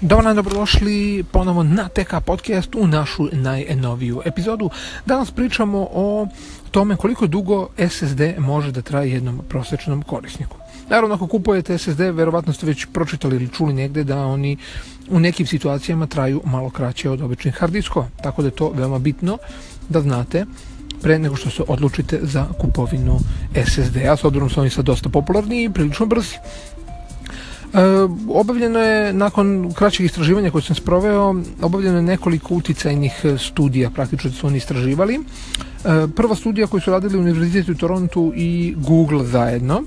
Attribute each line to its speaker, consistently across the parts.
Speaker 1: Dobar dan, dobrodošli ponovo na TK Podcast u našu najnoviju epizodu. Danas pričamo o tome koliko dugo SSD može da traje jednom prosječnom korisniku. Naravno, ako kupujete SSD, verovatno ste već pročitali ili čuli negde da oni u nekim situacijama traju malo kraće od običnih hard diskova. Tako da je to veoma bitno da znate pre nego što se odlučite za kupovinu SSD-a, s obzirom su oni sad dosta popularni i prilično brzi. E, obavljeno je, nakon kraćeg istraživanja koje sam sproveo, obavljeno je nekoliko uticajnih studija, praktično su oni istraživali. E, prva studija koju su radili u Univerzitetu u Torontu i Google zajedno,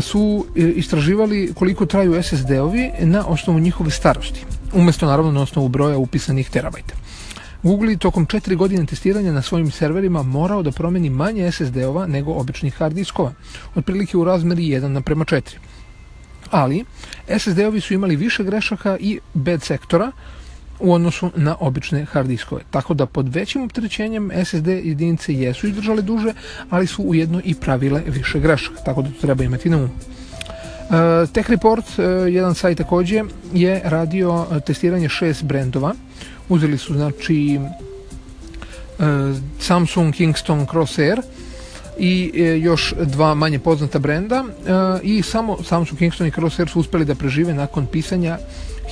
Speaker 1: su e, istraživali koliko traju SSD-ovi na osnovu njihove starosti, umjesto naravno na osnovu broja upisanih terabajta. Google je tokom četiri godine testiranja na svojim serverima morao da promeni manje SSD-ova nego običnih hard diskova, otprilike u razmeri 1 naprema 4 ali SSD-ovi su imali više grešaka i bed sektora u odnosu na obične hard diskove. Tako da pod većim opterećenjem SSD jedinice jesu izdržale duže, ali su ujedno i pravile više grešaka, tako da to treba imati na umu. Uh, Tech Report, uh, jedan sajt također, je radio testiranje šest brendova. Uzeli su znači Samsung Kingston Crosshair, i e, još dva manje poznata brenda e, i samo Samsung Kingston i Crosshair su uspjeli da prežive nakon pisanja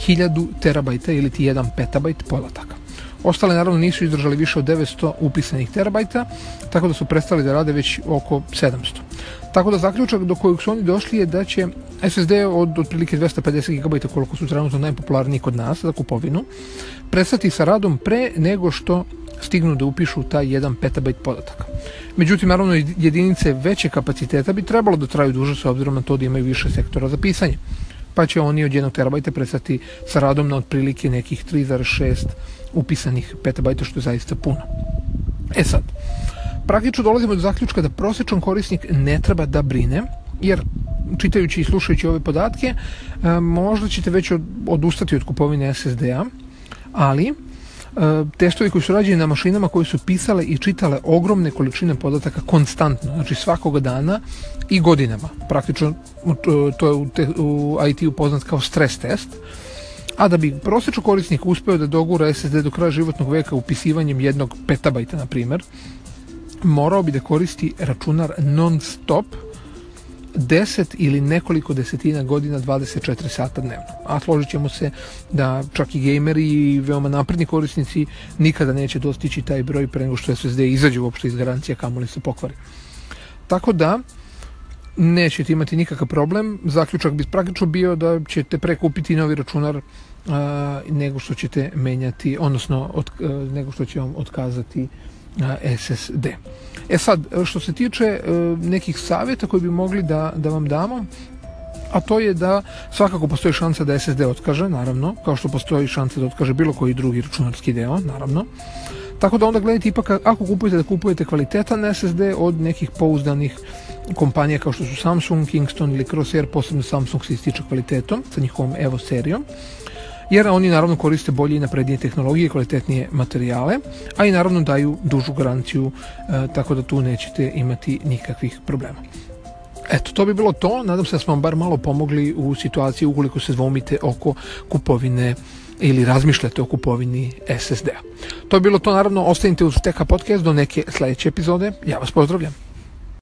Speaker 1: 1000 terabajta ili ti 1 petabajt podataka. Ostale naravno nisu izdržali više od 900 upisanih terabajta, tako da su prestali da rade već oko 700. Tako da zaključak do kojeg su oni došli je da će SSD od otprilike 250 GB koliko su trenutno najpopularniji kod nas za kupovinu, prestati sa radom pre nego što stignu da upišu taj 1 petabajt podataka. Međutim, naravno, jedinice veće kapaciteta bi trebalo da traju duže s obzirom na to da imaju više sektora za pisanje. Pa će oni od 1 terabajta prestati sa radom na otprilike nekih 3,6 upisanih petabajta, što je zaista puno. E sad, praktično dolazimo do zaključka da prosječan korisnik ne treba da brine, jer čitajući i slušajući ove podatke, e, možda ćete već odustati od kupovine SSD-a, ali testovi koji su rađeni na mašinama koje su pisale i čitale ogromne količine podataka konstantno, znači svakoga dana i godinama. Praktično to je u, te, u IT-u poznat kao stres test. A da bi prosječan korisnik uspeo da dogura SSD do kraja životnog veka upisivanjem jednog petabajta, na primjer, morao bi da koristi računar non-stop 10 ili nekoliko desetina godina 24 sata dnevno. A složit ćemo se da čak i gameri i veoma napredni korisnici nikada neće dostići taj broj pre nego što SSD izađe uopšte iz garancija kamoli se pokvari. Tako da, nećete imati nikakav problem. Zaključak bi praktično bio da ćete prekupiti novi računar nego što ćete menjati, odnosno od, nego što će vam otkazati SSD. E sad, što se tiče e, nekih savjeta koji bi mogli da, da vam damo, a to je da svakako postoji šansa da SSD otkaže, naravno, kao što postoji šansa da otkaže bilo koji drugi računarski deo, naravno. Tako da onda gledajte ipak ako kupujete da kupujete kvalitetan SSD od nekih pouzdanih kompanija kao što su Samsung, Kingston ili Crosshair, posebno Samsung se ističe kvalitetom sa njihovom Evo serijom jer oni naravno koriste bolje i naprednije tehnologije, kvalitetnije materijale, a i naravno daju dužu garanciju, e, tako da tu nećete imati nikakvih problema. Eto, to bi bilo to. Nadam se da smo vam bar malo pomogli u situaciji ukoliko se dvomite oko kupovine ili razmišljate o kupovini SSD-a. To je bilo to, naravno, ostanite uz TK Podcast do neke sljedeće epizode. Ja vas pozdravljam.